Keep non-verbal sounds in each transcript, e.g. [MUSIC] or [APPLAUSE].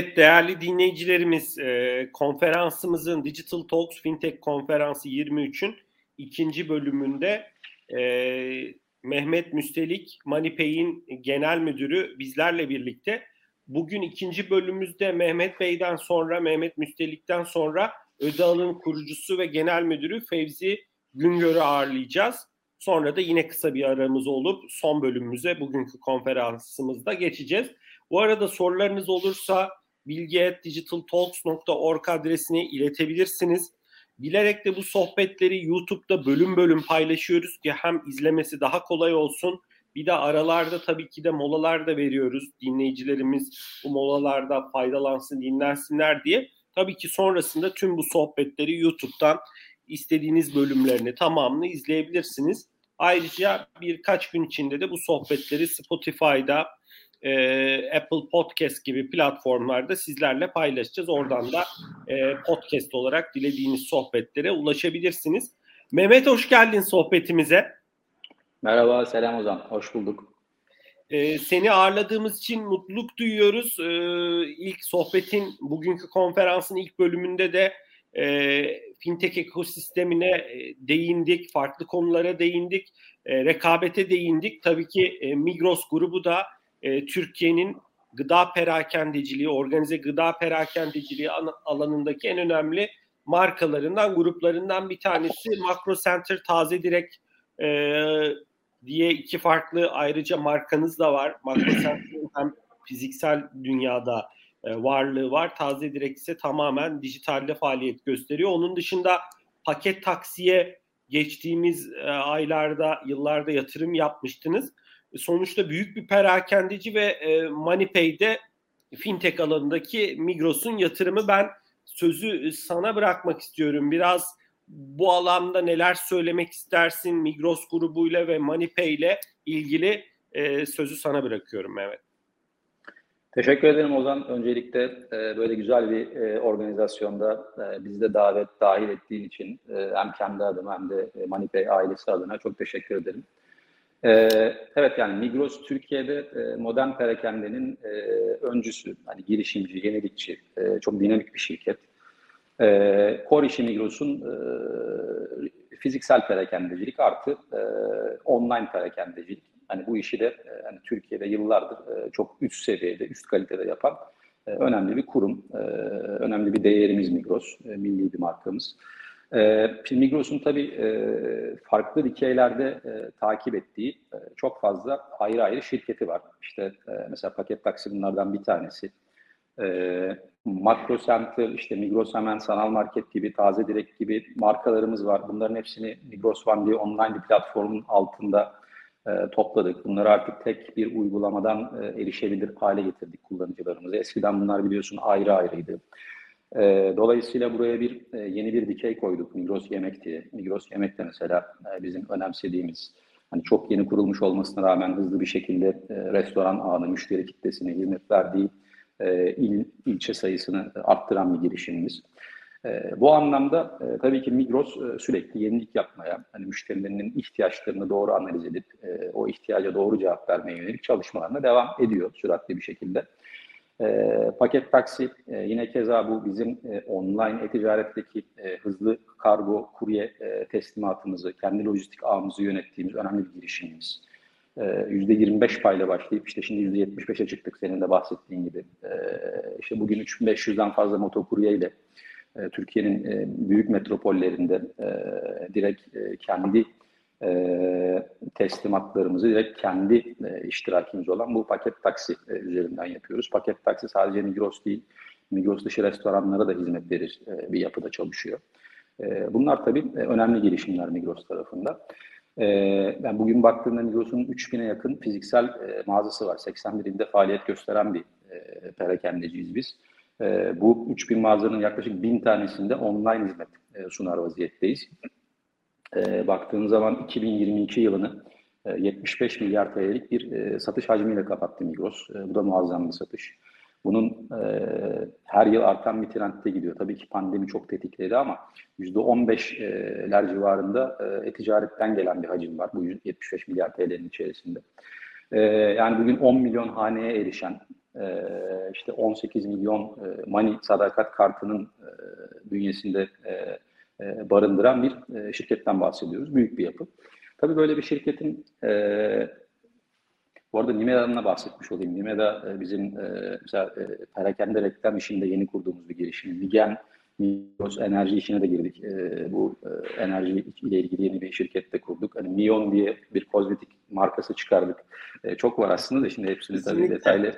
Evet değerli dinleyicilerimiz e, konferansımızın Digital Talks Fintech Konferansı 23'ün ikinci bölümünde e, Mehmet Müstelik MoneyPay'in genel müdürü bizlerle birlikte. Bugün ikinci bölümümüzde Mehmet Bey'den sonra Mehmet Müstelik'ten sonra Ödal'ın kurucusu ve genel müdürü Fevzi Güngör'ü ağırlayacağız. Sonra da yine kısa bir aramız olup son bölümümüze bugünkü konferansımızda geçeceğiz. Bu arada sorularınız olursa bilgi.digitaltalks.org adresine iletebilirsiniz. Bilerek de bu sohbetleri YouTube'da bölüm bölüm paylaşıyoruz ki hem izlemesi daha kolay olsun. Bir de aralarda tabii ki de molalar da veriyoruz. Dinleyicilerimiz bu molalarda faydalansın, dinlensinler diye. Tabii ki sonrasında tüm bu sohbetleri YouTube'dan istediğiniz bölümlerini tamamını izleyebilirsiniz. Ayrıca birkaç gün içinde de bu sohbetleri Spotify'da, e, Apple Podcast gibi platformlarda sizlerle paylaşacağız. Oradan da e, podcast olarak dilediğiniz sohbetlere ulaşabilirsiniz. Mehmet hoş geldin sohbetimize. Merhaba, selam Ozan. Hoş bulduk. Ee, seni ağırladığımız için mutluluk duyuyoruz. Ee, ilk sohbetin, bugünkü konferansın ilk bölümünde de e, fintech ekosistemine e, değindik, farklı konulara değindik, e, rekabete değindik. Tabii ki e, Migros grubu da e, Türkiye'nin gıda perakendeciliği, organize gıda perakendeciliği alanındaki en önemli markalarından, gruplarından bir tanesi. Makro Center Taze Direkt e, diye iki farklı ayrıca markanız da var. Makro Center'ın hem fiziksel dünyada e, varlığı var. Taze Direkt ise tamamen dijitalde faaliyet gösteriyor. Onun dışında paket taksiye geçtiğimiz e, aylarda, yıllarda yatırım yapmıştınız sonuçta büyük bir perakendeci ve e, MoneyPay'de fintech alanındaki Migros'un yatırımı ben sözü sana bırakmak istiyorum. Biraz bu alanda neler söylemek istersin Migros grubuyla ve MoneyPay ile ilgili e, sözü sana bırakıyorum Mehmet. Teşekkür ederim Ozan. Öncelikle e, böyle güzel bir e, organizasyonda e, bizi de davet dahil ettiğin için e, hem kendi adıma hem de e, MoneyPay ailesi adına çok teşekkür ederim. Ee, evet yani Migros Türkiye'de e, modern perakendenin e, öncüsü, hani girişimci, yenilikçi, e, çok dinamik bir şirket. E, core işi Migros'un e, fiziksel perakendecilik artı e, online perakendecilik. Hani bu işi de e, hani Türkiye'de yıllardır e, çok üst seviyede, üst kalitede yapan e, önemli bir kurum, e, önemli bir değerimiz Migros, e, milli bir markamız. E, şimdi Migros'un tabii e, farklı dikeylerde e, takip ettiği e, çok fazla ayrı ayrı şirketi var. İşte e, mesela paket taksi bunlardan bir tanesi. E, Makro Center, işte Migros Hemen, Sanal Market gibi, Taze Direkt gibi markalarımız var. Bunların hepsini Migros One diye online bir platformun altında e, topladık. Bunları artık tek bir uygulamadan e, erişebilir hale getirdik kullanıcılarımıza. Eskiden bunlar biliyorsun ayrı ayrıydı. E, dolayısıyla buraya bir e, yeni bir dikey koyduk Migros Yemek diye. Migros Yemek de mesela e, bizim önemsediğimiz, hani çok yeni kurulmuş olmasına rağmen hızlı bir şekilde e, restoran ağını, müşteri kitlesine hizmet verdiği e, il, ilçe sayısını arttıran bir girişimimiz. E, bu anlamda e, tabii ki Migros e, sürekli yenilik yapmaya, hani müşterilerinin ihtiyaçlarını doğru analiz edip e, o ihtiyaca doğru cevap vermeye yönelik çalışmalarına devam ediyor süratli bir şekilde. E, paket taksi e, yine keza bu bizim e, online e-ticaretteki e, hızlı kargo, kurye e, teslimatımızı, kendi lojistik ağımızı yönettiğimiz önemli bir girişimimiz. E, %25 payla başlayıp işte şimdi %75'e çıktık senin de bahsettiğin gibi. E, işte bugün 3500'den fazla motokurye ile e, Türkiye'nin e, büyük metropollerinde e, direkt kendi e, teslimatlarımızı direkt kendi e, iştirakimiz olan bu paket taksi e, üzerinden yapıyoruz. Paket taksi sadece Migros değil, Migros dışı restoranlara da hizmet verir e, bir yapıda çalışıyor. E, bunlar tabii e, önemli gelişimler Migros tarafında. E, yani bugün baktığımda Migros'un 3000'e yakın fiziksel e, mağazası var. 81 ilde faaliyet gösteren bir e, perakendeciyiz biz. E, bu 3000 mağazanın yaklaşık 1000 tanesinde online hizmet e, sunar vaziyetteyiz. E, baktığınız zaman 2022 yılını 75 e, milyar TL'lik bir e, satış hacmiyle kapattı Migros. E, bu da muazzam bir satış. Bunun her yıl artan bir trendde gidiyor. Tabii ki pandemi çok tetikledi ama %15'ler civarında e-ticaretten gelen bir hacim var bu 75 milyar TL'nin içerisinde. yani bugün 10 milyon haneye erişen, işte 18 milyon Money sadakat kartının bünyesinde barındıran bir şirketten bahsediyoruz. Büyük bir yapı. Tabii böyle bir şirketin e, bu arada Nimeda'dan bahsetmiş olayım. Nimeda e, bizim e, mesela e, perakende reklam işinde yeni kurduğumuz bir girişim. Ligen Migros enerji işine de girdik. E, bu e, enerji ile ilgili yeni bir şirkette kurduk. Hani Mion diye bir kozmetik markası çıkardık. E, çok var aslında da şimdi hepsini Kesinlikle. tabii detaylı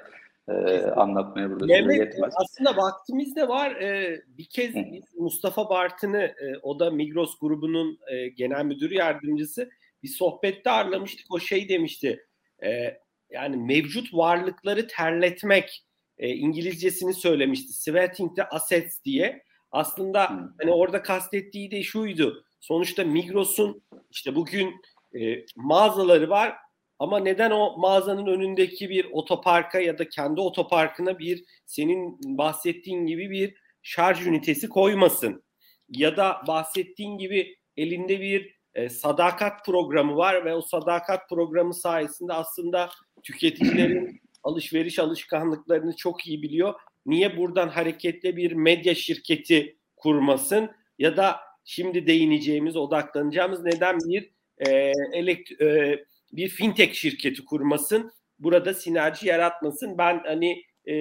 e, anlatmaya burada evet, aslında vaktimiz de var. E, bir kez biz Mustafa Bartın'ı, e, o da Migros grubunun e, genel müdür yardımcısı bir sohbette ağırlamıştık. O şey demişti. E, yani mevcut varlıkları terletmek e, İngilizcesini söylemişti. Sweating the assets diye. Aslında hmm. hani orada kastettiği de şuydu. Sonuçta Migros'un işte bugün e, mağazaları var ama neden o mağazanın önündeki bir otoparka ya da kendi otoparkına bir senin bahsettiğin gibi bir şarj ünitesi koymasın? Ya da bahsettiğin gibi elinde bir e, sadakat programı var ve o sadakat programı sayesinde aslında tüketicilerin [CLEARS THROAT] alışveriş alışkanlıklarını çok iyi biliyor. Niye buradan hareketle bir medya şirketi kurmasın ya da şimdi değineceğimiz, odaklanacağımız neden bir e, elekt, e, bir fintech şirketi kurmasın, burada sinerji yaratmasın. Ben hani e,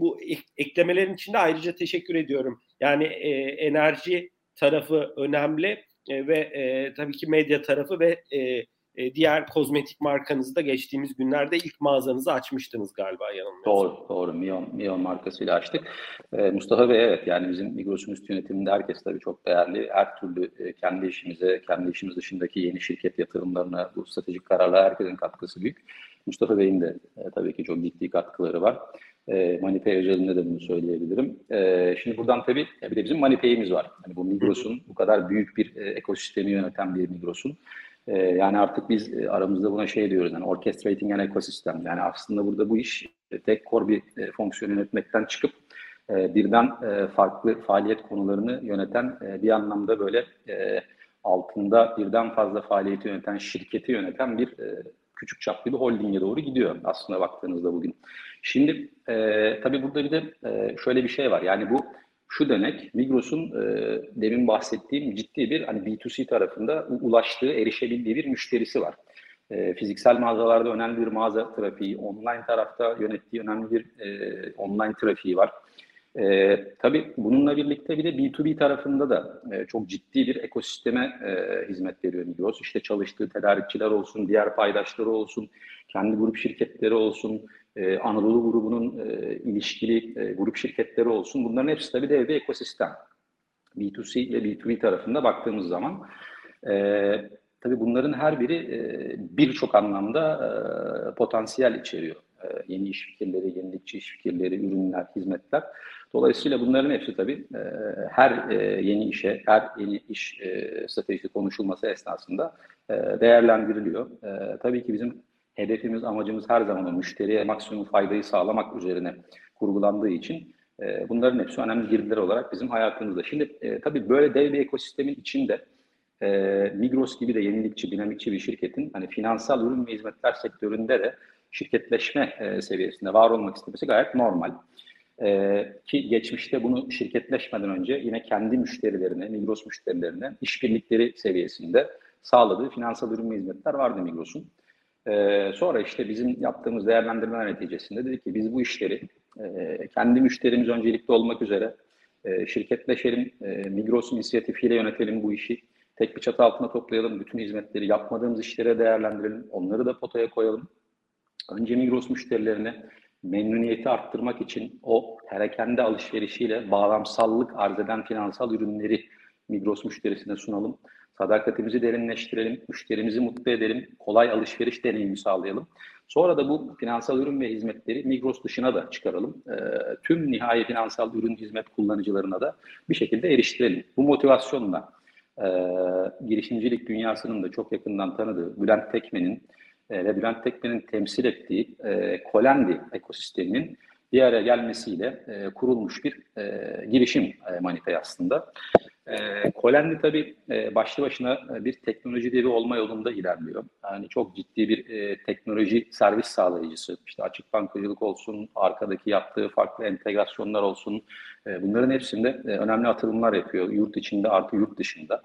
bu ek, eklemelerin içinde ayrıca teşekkür ediyorum. Yani e, enerji tarafı önemli e, ve e, tabii ki medya tarafı ve e, e, diğer kozmetik markanızı da geçtiğimiz günlerde ilk mağazanızı açmıştınız galiba yanılmıyorsam. Doğru, doğru. Mion, Mion markasıyla açtık. E, Mustafa Bey evet yani bizim Migros'un üst yönetiminde herkes tabii çok değerli. Her türlü e, kendi işimize, kendi işimiz dışındaki yeni şirket yatırımlarına, bu stratejik kararlara herkesin katkısı büyük. Mustafa Bey'in de e, tabii ki çok ciddi katkıları var. E, MoneyPay özelinde de bunu söyleyebilirim. E, şimdi buradan tabii bir de bizim MoneyPay'imiz var. Yani bu Migros'un bu kadar büyük bir e, ekosistemi yöneten bir Migros'un. E, yani artık biz e, aramızda buna şey diyoruz yani orchestrating an ekosistem. Yani aslında burada bu iş e, tek core bir e, fonksiyon yönetmekten çıkıp e, birden e, farklı faaliyet konularını yöneten e, bir anlamda böyle e, altında birden fazla faaliyeti yöneten, şirketi yöneten bir e, küçük çaplı bir holdinge doğru gidiyor aslında baktığınızda bugün. Şimdi e, tabii burada bir de e, şöyle bir şey var. Yani bu şu demek Migros'un e, demin bahsettiğim ciddi bir hani B2C tarafında ulaştığı, erişebildiği bir müşterisi var. E, fiziksel mağazalarda önemli bir mağaza trafiği, online tarafta yönettiği önemli bir e, online trafiği var. E, tabii bununla birlikte bir de B2B tarafında da e, çok ciddi bir ekosisteme e, hizmet veriyor Migros. İşte çalıştığı tedarikçiler olsun, diğer paydaşları olsun, kendi grup şirketleri olsun, e, Anadolu grubunun e, ilişkili e, grup şirketleri olsun. Bunların hepsi tabii dev bir ekosistem. B2C ve B2B tarafında baktığımız zaman. E, tabii bunların her biri e, birçok anlamda potansiyel içeriyor. Yeni iş fikirleri, yenilikçi iş fikirleri, ürünler, hizmetler. Dolayısıyla bunların hepsi tabii her yeni işe, her yeni iş stratejisi konuşulması esnasında değerlendiriliyor. Tabii ki bizim hedefimiz, amacımız her zaman o müşteriye maksimum faydayı sağlamak üzerine kurgulandığı için e, bunların hepsi önemli girdiler olarak bizim hayatımızda. Şimdi e, tabii böyle dev bir ekosistemin içinde e, Migros gibi de yenilikçi, dinamikçi bir şirketin hani finansal ürün ve hizmetler sektöründe de şirketleşme e, seviyesinde var olmak istemesi gayet normal. E, ki geçmişte bunu şirketleşmeden önce yine kendi müşterilerine, Migros müşterilerine işbirlikleri seviyesinde sağladığı finansal ürün ve hizmetler vardı Migros'un. Ee, sonra işte bizim yaptığımız değerlendirmeler neticesinde dedik ki biz bu işleri e, kendi müşterimiz öncelikli olmak üzere e, şirketleşelim, e, Migros inisiyatifiyle yönetelim bu işi. Tek bir çatı altına toplayalım, bütün hizmetleri yapmadığımız işlere değerlendirelim, onları da potaya koyalım. Önce Migros müşterilerine memnuniyeti arttırmak için o perakende alışverişiyle bağlamsallık arz eden finansal ürünleri Migros müşterisine sunalım. Sadakatimizi derinleştirelim, müşterimizi mutlu edelim, kolay alışveriş deneyimi sağlayalım. Sonra da bu finansal ürün ve hizmetleri Migros dışına da çıkaralım. E, tüm nihai finansal ürün hizmet kullanıcılarına da bir şekilde eriştirelim. Bu motivasyonla e, girişimcilik dünyasının da çok yakından tanıdığı Bülent Tekmen'in e, ve Bülent Tekmen'in temsil ettiği e, Kolendi ekosisteminin bir araya gelmesiyle e, kurulmuş bir e, girişim e, Manifest aslında. E, Kolendi tabii e, başlı başına e, bir teknoloji devi olma yolunda ilerliyor. Yani çok ciddi bir e, teknoloji servis sağlayıcısı. İşte açık bankacılık olsun, arkadaki yaptığı farklı entegrasyonlar olsun. E, bunların hepsinde e, önemli atılımlar yapıyor. Yurt içinde artı yurt dışında.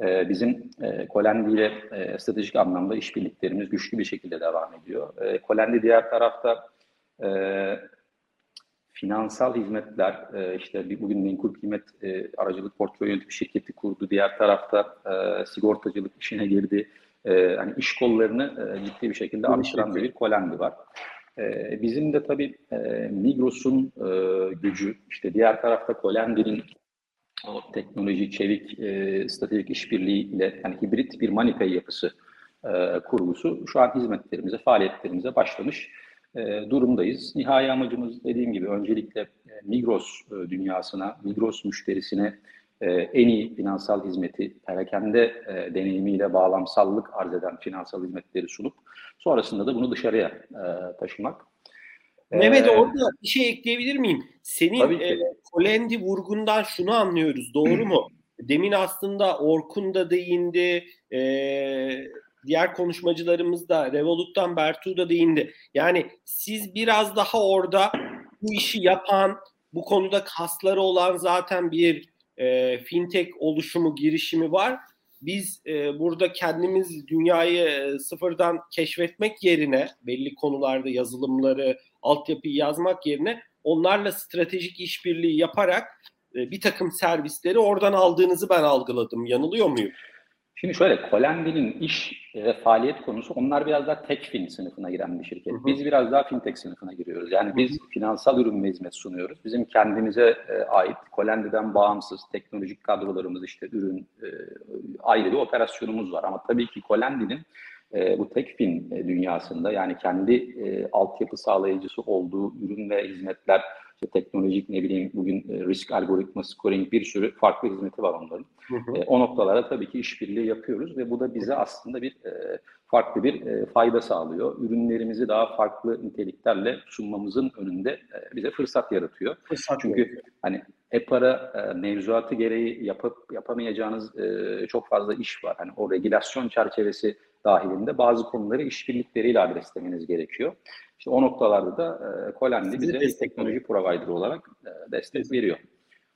E, bizim e, Kolendi ile e, stratejik anlamda işbirliklerimiz güçlü bir şekilde devam ediyor. E, Kolendi diğer tarafta e, finansal hizmetler, e, işte bir, bugün menkul kıymet e, aracılık portföy yönetimi şirketi kurdu. Diğer tarafta e, sigortacılık işine girdi. E, hani iş kollarını e, ciddi bir şekilde arttıran bir kolendi var. E, bizim de tabii e, Migros'un e, gücü, işte diğer tarafta Kolendi'nin o teknoloji, çevik, e, stratejik işbirliği ile yani hibrit bir MoneyPay yapısı e, kurgusu şu an hizmetlerimize, faaliyetlerimize başlamış e, durumdayız. Nihai amacımız dediğim gibi öncelikle e, Migros e, dünyasına, Migros müşterisine e, en iyi finansal hizmeti, perakende e, deneyimiyle bağlamsallık arz eden finansal hizmetleri sunup sonrasında da bunu dışarıya e, taşımak. Mehmet orada bir şey ekleyebilir miyim? Senin e, Kolendi vurgundan şunu anlıyoruz doğru mu? [CLEARS THROAT] Demin aslında Orkun da değindi, e, diğer konuşmacılarımız da Revolut'tan Bertu da değindi. Yani siz biraz daha orada bu işi yapan, bu konuda kasları olan zaten bir e, fintech oluşumu, girişimi var. Biz e, burada kendimiz dünyayı e, sıfırdan keşfetmek yerine belli konularda yazılımları, altyapıyı yazmak yerine onlarla stratejik işbirliği yaparak e, bir takım servisleri oradan aldığınızı ben algıladım. Yanılıyor muyum? Şimdi şöyle, Kolendi'nin iş ve faaliyet konusu onlar biraz daha tekfin sınıfına giren bir şirket. Hı hı. Biz biraz daha fintech sınıfına giriyoruz. Yani biz hı hı. finansal ürün ve hizmet sunuyoruz. Bizim kendimize e, ait Kolendi'den bağımsız teknolojik kadrolarımız işte ürün e, ayrı bir operasyonumuz var. Ama tabii ki Kolendi'nin e, bu tekfin e, dünyasında yani kendi e, altyapı sağlayıcısı olduğu ürün ve hizmetler işte teknolojik ne bileyim bugün e, risk algoritma scoring bir sürü farklı hizmeti var onların. Hı hı. E, o noktalara tabii ki işbirliği yapıyoruz ve bu da bize aslında bir e, farklı bir e, fayda sağlıyor. Ürünlerimizi daha farklı niteliklerle sunmamızın önünde e, bize fırsat yaratıyor. Fırsat Çünkü yaratıyor. hani EPAR'a e, mevzuatı gereği yapıp yapamayacağınız e, çok fazla iş var. Hani o regülasyon çerçevesi dahilinde bazı konuları işbirlikleriyle adreslemeniz gerekiyor. İşte o noktalarda da e, Kolendi bize bir teknoloji provider olarak e, destek veriyor.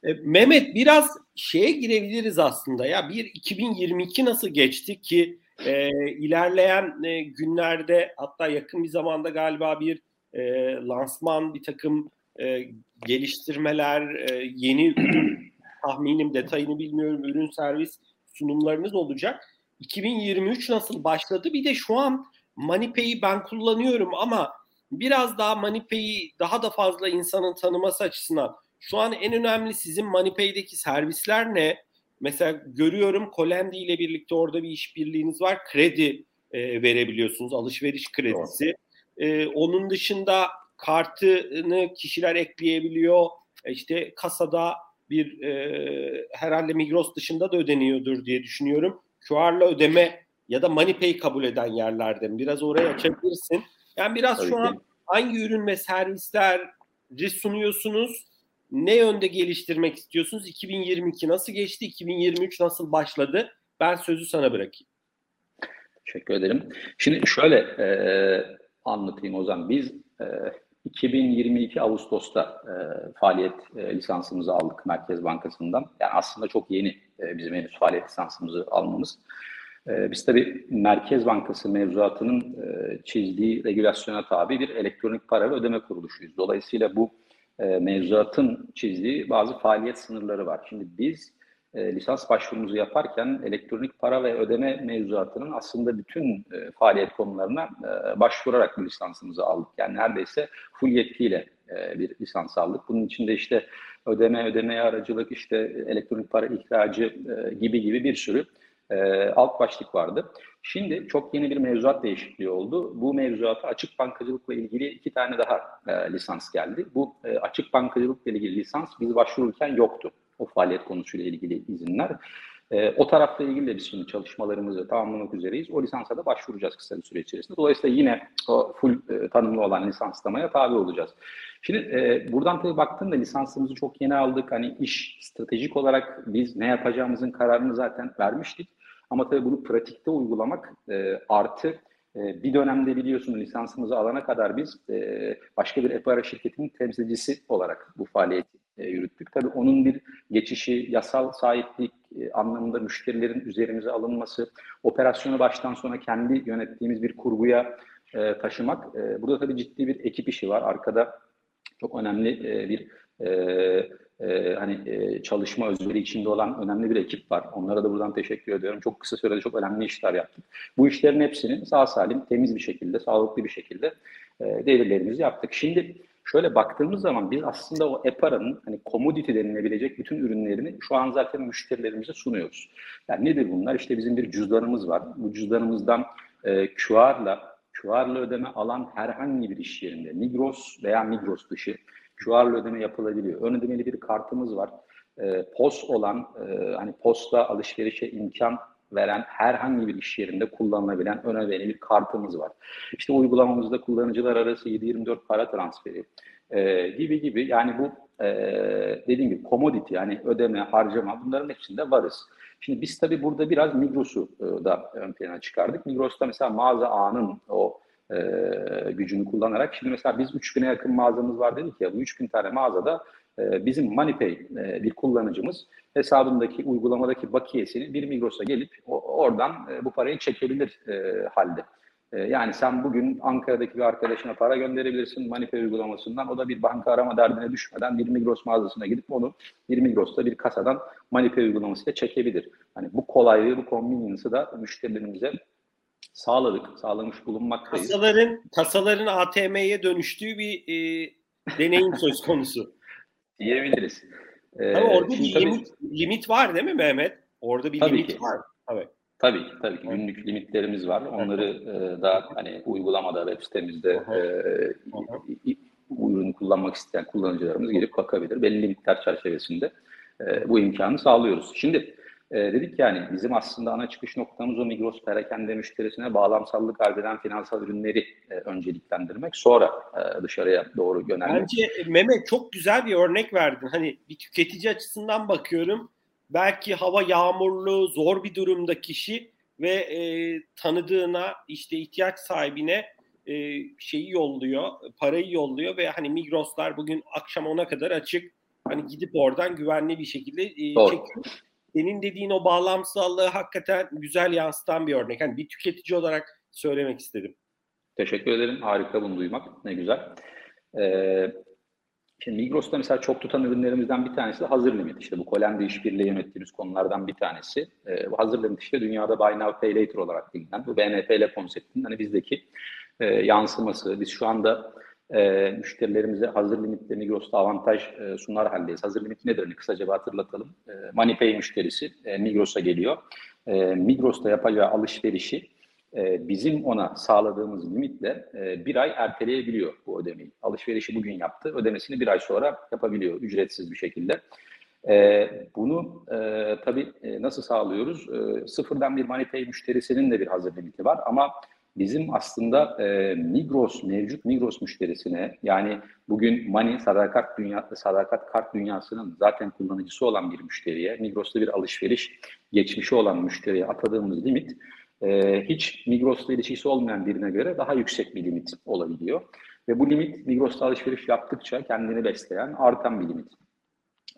E, Mehmet biraz şeye girebiliriz aslında ya bir 2022 nasıl geçti ki e, ilerleyen e, günlerde hatta yakın bir zamanda galiba bir e, lansman bir takım e, geliştirmeler e, yeni [CLEARS THROAT] tahminim detayını bilmiyorum ürün servis sunumlarınız olacak. 2023 nasıl başladı? Bir de şu an MoneyPay'i ben kullanıyorum ama biraz daha MoneyPay'i daha da fazla insanın tanıması açısından şu an en önemli sizin MoneyPay'deki servisler ne? Mesela görüyorum Kolendi ile birlikte orada bir işbirliğiniz var. Kredi e, verebiliyorsunuz. Alışveriş kredisi. E, onun dışında kartını kişiler ekleyebiliyor. E, işte kasada bir e, herhalde Migros dışında da ödeniyordur diye düşünüyorum. QR'la ödeme ya da MoneyPay kabul eden yerlerden biraz oraya açabilirsin. Yani biraz Tabii şu an hangi ürün ve servisleri sunuyorsunuz? Ne yönde geliştirmek istiyorsunuz? 2022 nasıl geçti? 2023 nasıl başladı? Ben sözü sana bırakayım. Teşekkür ederim. Şimdi şöyle e, anlatayım o zaman. Biz e, 2022 Ağustos'ta e, faaliyet e, lisansımızı aldık Merkez Bankası'ndan. Yani aslında çok yeni e, bizim henüz faaliyet lisansımızı almamız. E, biz tabii Merkez Bankası mevzuatının e, çizdiği regülasyona tabi bir elektronik para ve ödeme kuruluşuyuz. Dolayısıyla bu mevzuatın çizdiği bazı faaliyet sınırları var. Şimdi biz lisans başvurumuzu yaparken elektronik para ve ödeme mevzuatının aslında bütün faaliyet konularına başvurarak bu lisansımızı aldık. Yani neredeyse full yetkiyle bir lisans aldık. Bunun içinde işte ödeme, ödemeye aracılık, işte elektronik para ihracı e, gibi gibi bir sürü e, alt başlık vardı. Şimdi çok yeni bir mevzuat değişikliği oldu. Bu mevzuata açık bankacılıkla ilgili iki tane daha e, lisans geldi. Bu e, açık bankacılıkla ilgili lisans biz başvururken yoktu. O faaliyet konusuyla ilgili izinler. E, o tarafla ilgili de biz şimdi çalışmalarımızı tamamlamak üzereyiz. O lisansa da başvuracağız kısa bir süre içerisinde. Dolayısıyla yine o full e, tanımlı olan lisanslamaya tabi olacağız. Şimdi e, buradan tabii baktığımda lisansımızı çok yeni aldık. Hani iş stratejik olarak biz ne yapacağımızın kararını zaten vermiştik. Ama tabii bunu pratikte uygulamak e, artı e, bir dönemde biliyorsunuz lisansımızı alana kadar biz e, başka bir e-para şirketinin temsilcisi olarak bu faaliyeti e, yürüttük. Tabii onun bir geçişi, yasal sahiplik e, anlamında müşterilerin üzerimize alınması, operasyonu baştan sona kendi yönettiğimiz bir kurguya e, taşımak. E, burada tabii ciddi bir ekip işi var. Arkada çok önemli e, bir hani çalışma özveri içinde olan önemli bir ekip var. Onlara da buradan teşekkür ediyorum. Çok kısa sürede çok önemli işler yaptık. Bu işlerin hepsini sağ salim, temiz bir şekilde, sağlıklı bir şekilde e, devirlerimizi yaptık. Şimdi şöyle baktığımız zaman biz aslında o EPARA'nın hani commodity denilebilecek bütün ürünlerini şu an zaten müşterilerimize sunuyoruz. Yani nedir bunlar? İşte bizim bir cüzdanımız var. Bu cüzdanımızdan e, QR'la QR'la ödeme alan herhangi bir iş yerinde Migros veya Migros dışı QR'la ödeme yapılabiliyor. Ön ödemeli bir kartımız var. E, POS olan hani hani posta alışverişe imkan veren herhangi bir iş yerinde kullanılabilen ön ödemeli bir kartımız var. İşte uygulamamızda kullanıcılar arası 7-24 para transferi e, gibi gibi yani bu e, dediğim gibi commodity yani ödeme, harcama bunların hepsinde varız. Şimdi biz tabii burada biraz Migros'u e, da ön plana çıkardık. Migros'ta mesela mağaza ağının o e, gücünü kullanarak şimdi mesela biz 3000'e yakın mağazamız var dedik ya bu 3000 tane mağazada bizim MoneyPay e, bir kullanıcımız hesabındaki uygulamadaki bakiyesini bir Migros'a gelip oradan e, bu parayı çekebilir e, halde. Yani sen bugün Ankara'daki bir arkadaşına para gönderebilirsin MoneyPay uygulamasından. O da bir banka arama derdine düşmeden bir Migros mağazasına gidip onu bir Migros'ta bir kasadan MoneyPay uygulamasıyla çekebilir. Hani bu kolaylığı, bu convenience'ı da müşterilerimize sağladık, sağlamış bulunmaktayız. Kasaların, kasaların ATM'ye dönüştüğü bir e, deneyim söz konusu. Diyebiliriz. Ee, Ama orada bir tabii, limit, limit var değil mi Mehmet? Orada bir limit ki. var. Tabii. Tabii ki, tabii ki günlük limitlerimiz var. Onları e, da hani uygulamada web sitemizde e, ürünü kullanmak isteyen kullanıcılarımız gelip bakabilir. Belli limitler çerçevesinde e, bu imkanı sağlıyoruz. Şimdi e, dedik yani bizim aslında ana çıkış noktamız o Migros perakende müşterisine bağlamsallık arz eden finansal ürünleri e, önceliklendirmek. Sonra e, dışarıya doğru yönelmek. Bence Mehmet çok güzel bir örnek verdin. Hani bir tüketici açısından bakıyorum. Belki hava yağmurlu, zor bir durumda kişi ve e, tanıdığına işte ihtiyaç sahibine e, şeyi yolluyor, parayı yolluyor ve hani Migros'lar bugün akşam ona kadar açık. Hani gidip oradan güvenli bir şekilde e, çekiyor senin dediğin o bağlamsallığı hakikaten güzel yansıtan bir örnek. Hani bir tüketici olarak söylemek istedim. Teşekkür ederim. Harika bunu duymak. Ne güzel. Ee, şimdi Migros'ta mesela çok tutan ürünlerimizden bir tanesi de hazır limit. İşte bu Kolem'de işbirliği yönettiğimiz konulardan bir tanesi. Ee, bu hazır limit işte dünyada Buy Now Pay Later olarak bilinen bu BNPL konseptinin hani bizdeki e, yansıması. Biz şu anda e, müşterilerimize hazır limitle Migros'ta avantaj e, sunar haldeyiz. Hazır limit nedir? Hani kısaca bir hatırlatalım. E, MoneyPay müşterisi e, Migros'a geliyor. E, Migros'ta yapacağı alışverişi e, bizim ona sağladığımız limitle e, bir ay erteleyebiliyor bu ödemeyi. Alışverişi bugün yaptı, ödemesini bir ay sonra yapabiliyor ücretsiz bir şekilde. E, bunu e, tabii e, nasıl sağlıyoruz? E, sıfırdan bir MoneyPay müşterisinin de bir hazır limiti var ama bizim aslında e, Migros mevcut Migros müşterisine yani bugün Money sadakat dünya sadakat kart dünyasının zaten kullanıcısı olan bir müşteriye Migros'ta bir alışveriş geçmişi olan müşteriye atadığımız limit e, hiç Migros'la ilişkisi olmayan birine göre daha yüksek bir limit olabiliyor. Ve bu limit Migros'ta alışveriş yaptıkça kendini besleyen artan bir limit.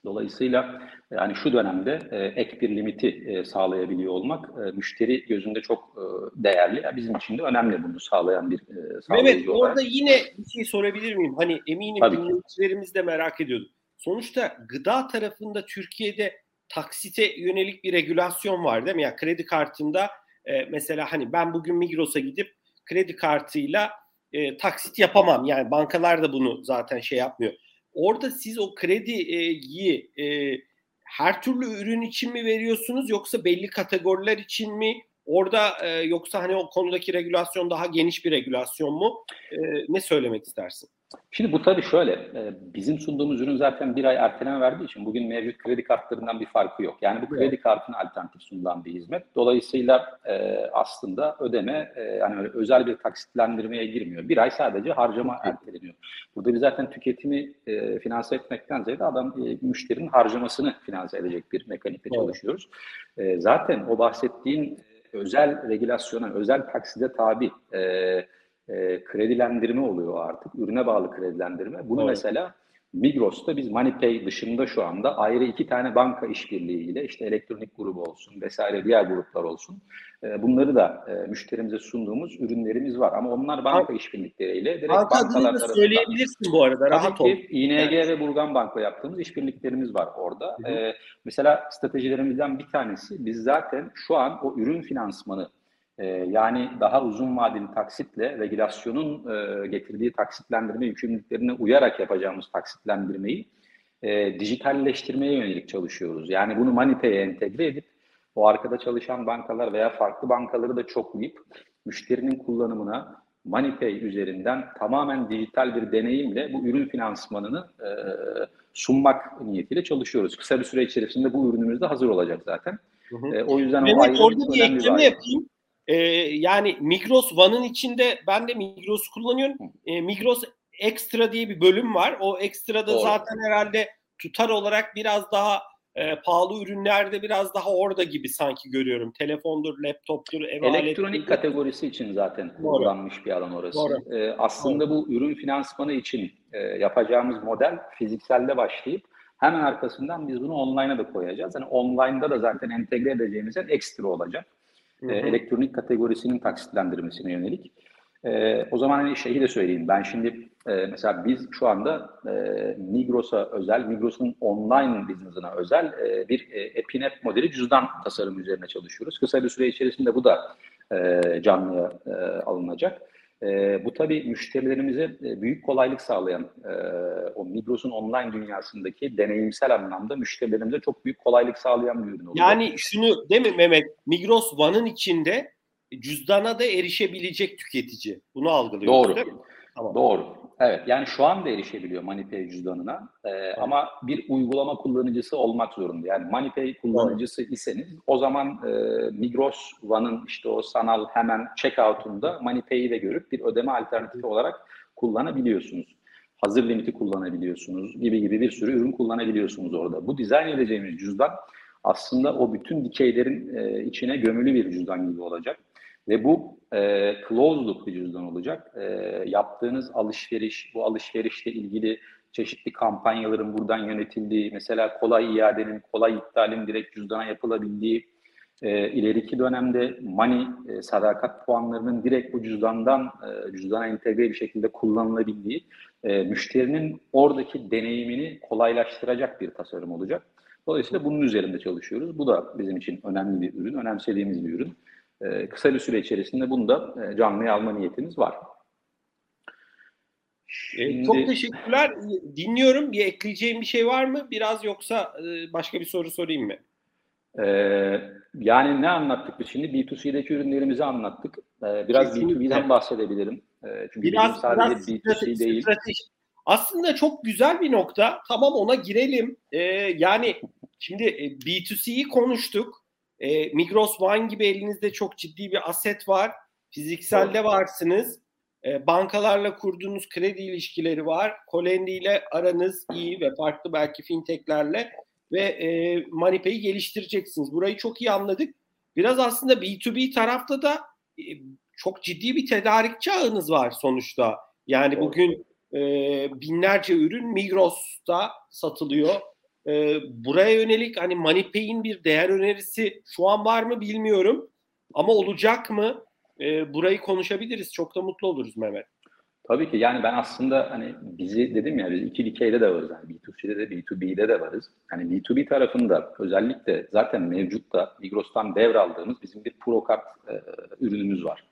Dolayısıyla yani şu dönemde e, ek bir limiti e, sağlayabiliyor olmak e, müşteri gözünde çok e, değerli. Bizim için de önemli bunu sağlayan bir e, Mehmet olarak. orada yine bir şey sorabilir miyim? Hani eminim Tabii dinleyicilerimiz de merak ediyordu. Sonuçta gıda tarafında Türkiye'de taksite yönelik bir regülasyon var değil mi? Yani kredi kartında e, mesela hani ben bugün Migros'a gidip kredi kartıyla e, taksit yapamam. Yani bankalar da bunu zaten şey yapmıyor. Orada siz o krediyi e, her türlü ürün için mi veriyorsunuz yoksa belli kategoriler için mi? Orada e, yoksa hani o konudaki regülasyon daha geniş bir regülasyon mu? E, ne söylemek istersin? Şimdi bu tabii şöyle, e, bizim sunduğumuz ürün zaten bir ay erteleme verdiği için bugün mevcut kredi kartlarından bir farkı yok. Yani bu kredi kartına alternatif sunulan bir hizmet. Dolayısıyla e, aslında ödeme e, yani öyle özel bir taksitlendirmeye girmiyor. Bir ay sadece harcama erteleniyor. Burada biz zaten tüketimi e, finanse etmekten ziyade adam e, müşterinin harcamasını finanse edecek bir mekanikle çalışıyoruz. E, zaten o bahsettiğin özel regülasyona, özel takside tabi e, e, kredilendirme oluyor artık. Ürüne bağlı kredilendirme. Bunu evet. mesela Migros'ta biz MoneyPay dışında şu anda ayrı iki tane banka işbirliğiyle işte elektronik grubu olsun vesaire diğer gruplar olsun. E, bunları da e, müşterimize sunduğumuz ürünlerimiz var. Ama onlar banka işbirlikleriyle direkt banka bankalar arasında. söyleyebilirsin bu arada. Rahat ol. ING evet. ve Burgan Banko yaptığımız işbirliklerimiz var orada. Hı hı. E, mesela stratejilerimizden bir tanesi biz zaten şu an o ürün finansmanı ee, yani daha uzun vadeli taksitle regülasyonun e, getirdiği taksitlendirme yükümlülüklerine uyarak yapacağımız taksitlendirmeyi e, dijitalleştirmeye yönelik çalışıyoruz. Yani bunu Manipay'e entegre edip o arkada çalışan bankalar veya farklı bankaları da çoklayıp müşterinin kullanımına MoneyPay üzerinden tamamen dijital bir deneyimle bu ürün finansmanını e, sunmak niyetiyle çalışıyoruz. Kısa bir süre içerisinde bu ürünümüz de hazır olacak zaten. Hı hı. E, o yüzden Mehmet, o ayrı orada bir ekleme yapayım. Ee, yani Migros One'ın içinde ben de Migros kullanıyorum. Ee, Migros Extra diye bir bölüm var. O Extra'da Doğru. zaten herhalde tutar olarak biraz daha e, pahalı ürünlerde biraz daha orada gibi sanki görüyorum. Telefondur, laptoptur, ev Elektronik kategorisi için zaten kullanmış bir alan orası. Doğru. Ee, aslında Doğru. bu ürün finansmanı için e, yapacağımız model fizikselde başlayıp hemen arkasından biz bunu online'a da koyacağız. Yani online'da da zaten entegre edeceğimiz ekstra olacak e, elektronik kategorisinin taksitlendirmesine yönelik. E, o zaman hani şeyi de söyleyeyim. Ben şimdi e, mesela biz şu anda e, Migros'a özel, Migros'un online business'ına özel e, bir e, Epinet modeli cüzdan tasarımı üzerine çalışıyoruz. Kısa bir süre içerisinde bu da e, canlıya e, alınacak. E, bu tabii müşterilerimize e, büyük kolaylık sağlayan e, o Migros'un online dünyasındaki deneyimsel anlamda müşterilerimize çok büyük kolaylık sağlayan bir ürün oluyor. Yani şunu değil mi Mehmet? Migros One'ın içinde cüzdana da erişebilecek tüketici. Bunu algılıyoruz Doğru. değil mi? Tamam. Doğru. Evet yani şu anda erişebiliyor MoneyPay cüzdanına ee, evet. ama bir uygulama kullanıcısı olmak zorunda. Yani MoneyPay kullanıcısı evet. iseniz o zaman e, Migros One'ın işte o sanal hemen checkout'unda MoneyPay'i de görüp bir ödeme alternatifi olarak kullanabiliyorsunuz. Hazır limiti kullanabiliyorsunuz gibi gibi bir sürü ürün kullanabiliyorsunuz orada. Bu dizayn edeceğimiz cüzdan aslında o bütün dikeylerin e, içine gömülü bir cüzdan gibi olacak. Ve bu e, closed loop bir cüzdan olacak. E, yaptığınız alışveriş, bu alışverişle ilgili çeşitli kampanyaların buradan yönetildiği, mesela kolay iadenin, kolay iptalin direkt cüzdana yapılabildiği, e, ileriki dönemde money, e, sadakat puanlarının direkt bu cüzdandan e, cüzdana entegre bir şekilde kullanılabildiği, e, müşterinin oradaki deneyimini kolaylaştıracak bir tasarım olacak. Dolayısıyla bunun üzerinde çalışıyoruz. Bu da bizim için önemli bir ürün, önemsediğimiz bir ürün. Ee, kısa bir süre içerisinde bunu da e, canlıya alma niyetimiz var. Şimdi... Çok teşekkürler. Dinliyorum. Bir ekleyeceğim bir şey var mı? Biraz yoksa e, başka bir soru sorayım mı? Ee, yani ne anlattık biz şimdi? B2C'deki ürünlerimizi anlattık. Ee, biraz Kesinlikle. B2B'den bahsedebilirim. Ee, çünkü biraz, sadece biraz B2C strateji, değil. Strateji. Aslında çok güzel bir nokta. Tamam ona girelim. Ee, yani şimdi e, B2C'yi konuştuk. E, Migros One gibi elinizde çok ciddi bir aset var. Fizikselde varsınız. E, bankalarla kurduğunuz kredi ilişkileri var. Kolendi ile aranız iyi ve farklı belki fintechlerle ve e, MoneyPay'i geliştireceksiniz. Burayı çok iyi anladık. Biraz aslında B2B tarafta da e, çok ciddi bir tedarikçi ağınız var sonuçta. Yani bugün e, binlerce ürün Migros'ta satılıyor. E, buraya yönelik hani MoneyPay'in bir değer önerisi şu an var mı bilmiyorum. Ama olacak mı? E, burayı konuşabiliriz. Çok da mutlu oluruz Mehmet. Tabii ki yani ben aslında hani bizi dedim ya biz iki dikeyde de varız. Yani B2C'de de B2B'de de varız. Hani B2B tarafında özellikle zaten mevcutta Migros'tan devraldığımız bizim bir Procard e, ürünümüz var.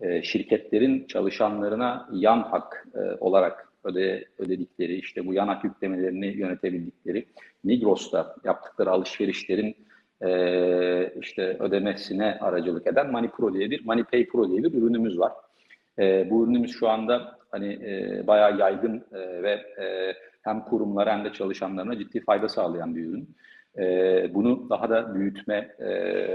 e, şirketlerin çalışanlarına yan hak e, olarak öde, ödedikleri, işte bu yan hak yüklemelerini yönetebildikleri Migros'ta yaptıkları alışverişlerin e, işte ödemesine aracılık eden MoneyPro diye bir MoneyPay Pro diye bir ürünümüz var. E, bu ürünümüz şu anda hani e, bayağı yaygın e, ve e, hem kurumlara hem de çalışanlarına ciddi fayda sağlayan bir ürün. E, bunu daha da büyütme, e,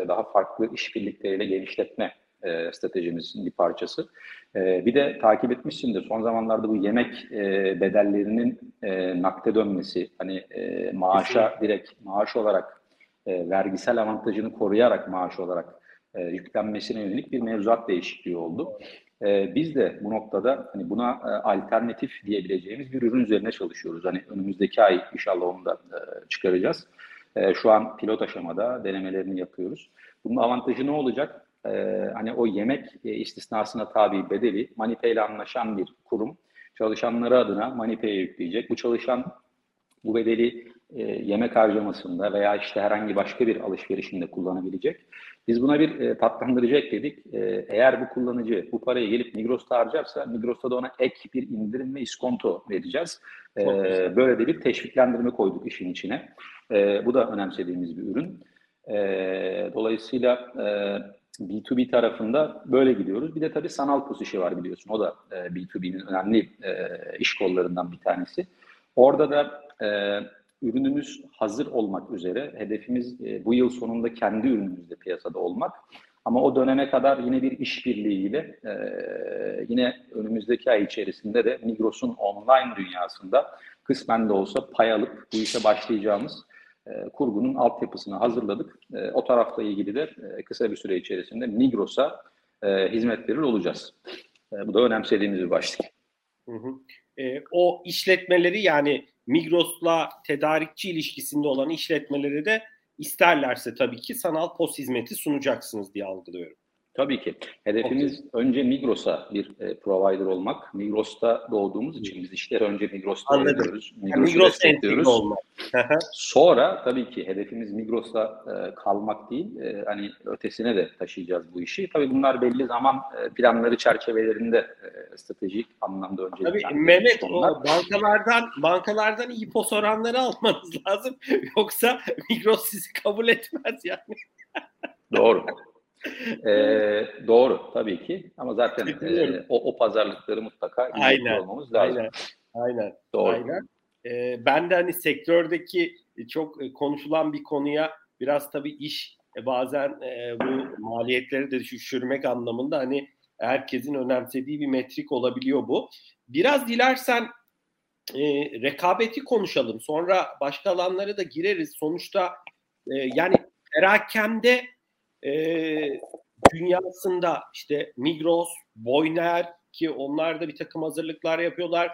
daha farklı işbirlikleriyle genişletme e, stratejimizin bir parçası. E, bir de takip etmişsindir son zamanlarda bu yemek e, bedellerinin e, nakde dönmesi, hani e, maaşa direkt maaş olarak e, vergisel avantajını koruyarak maaş olarak e, yüklenmesine yönelik bir mevzuat değişikliği oldu. E, biz de bu noktada hani buna e, alternatif diyebileceğimiz bir ürün üzerine çalışıyoruz. Hani önümüzdeki ay inşallah onu da e, çıkaracağız. E, şu an pilot aşamada denemelerini yapıyoruz. Bunun avantajı ne olacak? E, hani o yemek e, istisnasına tabi bedeli Manipe ile anlaşan bir kurum çalışanları adına Manipe'ye yükleyecek. Bu çalışan bu bedeli e, yemek harcamasında veya işte herhangi başka bir alışverişinde kullanabilecek. Biz buna bir e, tatlandırıcı ekledik. E, eğer bu kullanıcı bu parayı gelip Migros'ta harcarsa Migros'ta da ona ek bir indirim ve iskonto vereceğiz. E, böyle de bir teşviklendirme koyduk işin içine. E, bu da önemsediğimiz bir ürün. E, dolayısıyla e, B2B tarafında böyle gidiyoruz. Bir de tabii sanal pus işi var biliyorsun. O da e, B2B'nin önemli e, iş kollarından bir tanesi. Orada da e, ürünümüz hazır olmak üzere. Hedefimiz e, bu yıl sonunda kendi ürünümüzde piyasada olmak. Ama o döneme kadar yine bir işbirliğiyle e, yine önümüzdeki ay içerisinde de Migros'un online dünyasında kısmen de olsa pay alıp bu işe başlayacağımız e, kurgunun altyapısını hazırladık. E, o tarafla ilgili de e, kısa bir süre içerisinde Migros'a e, hizmet verir olacağız. E, bu da önemsediğimiz bir başlık. Hı hı. E, o işletmeleri yani Migros'la tedarikçi ilişkisinde olan işletmeleri de isterlerse tabii ki sanal pos hizmeti sunacaksınız diye algılıyorum. Tabii ki. Hedefimiz okay. önce Migros'a bir e, provider olmak. Migros'ta doğduğumuz için biz işleri önce Migros'ta yapıyoruz. Migros'u Migros destekliyoruz. olmak. Sonra tabii ki hedefimiz Migros'ta e, kalmak değil, e, hani ötesine de taşıyacağız bu işi. Tabii bunlar belli zaman e, planları çerçevelerinde e, stratejik anlamda önce. Tabii Mehmet o bankalardan bankalardan iyi pos oranları almanız [LAUGHS] lazım. Yoksa Migros sizi kabul etmez yani. Doğru [LAUGHS] e, doğru tabii ki ama zaten e, o, o pazarlıkları mutlaka aynen, olmamız lazım. Aynen. Aynen. Doğru. Aynen. E, ben de hani sektördeki çok konuşulan bir konuya biraz tabii iş e, bazen e, bu maliyetleri de düşürmek anlamında hani herkesin önemsediği bir metrik olabiliyor bu. Biraz dilersen e, rekabeti konuşalım. Sonra başka alanlara da gireriz. Sonuçta e, yani perakende e, dünyasında işte Migros, Boyner ki onlar da bir takım hazırlıklar yapıyorlar.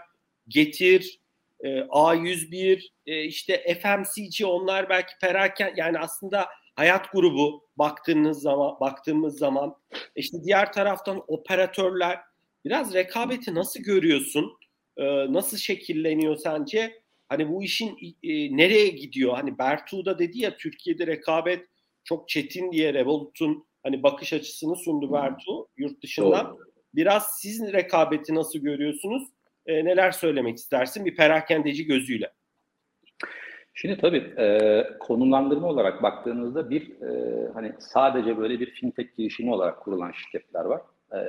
Getir, e, A101, e, işte FMCG onlar belki peraken yani aslında hayat grubu baktığınız zaman baktığımız zaman işte diğer taraftan operatörler biraz rekabeti nasıl görüyorsun? E, nasıl şekilleniyor sence? Hani bu işin e, nereye gidiyor? Hani Bertu da dedi ya Türkiye'de rekabet çok çetin diye Revolut'un hani bakış açısını sundu Bertu yurt dışından. Doğru. Biraz siz rekabeti nasıl görüyorsunuz? E, neler söylemek istersin bir perakendeci gözüyle? Şimdi tabii e, konumlandırma olarak baktığınızda bir e, hani sadece böyle bir fintech girişimi olarak kurulan şirketler var. E,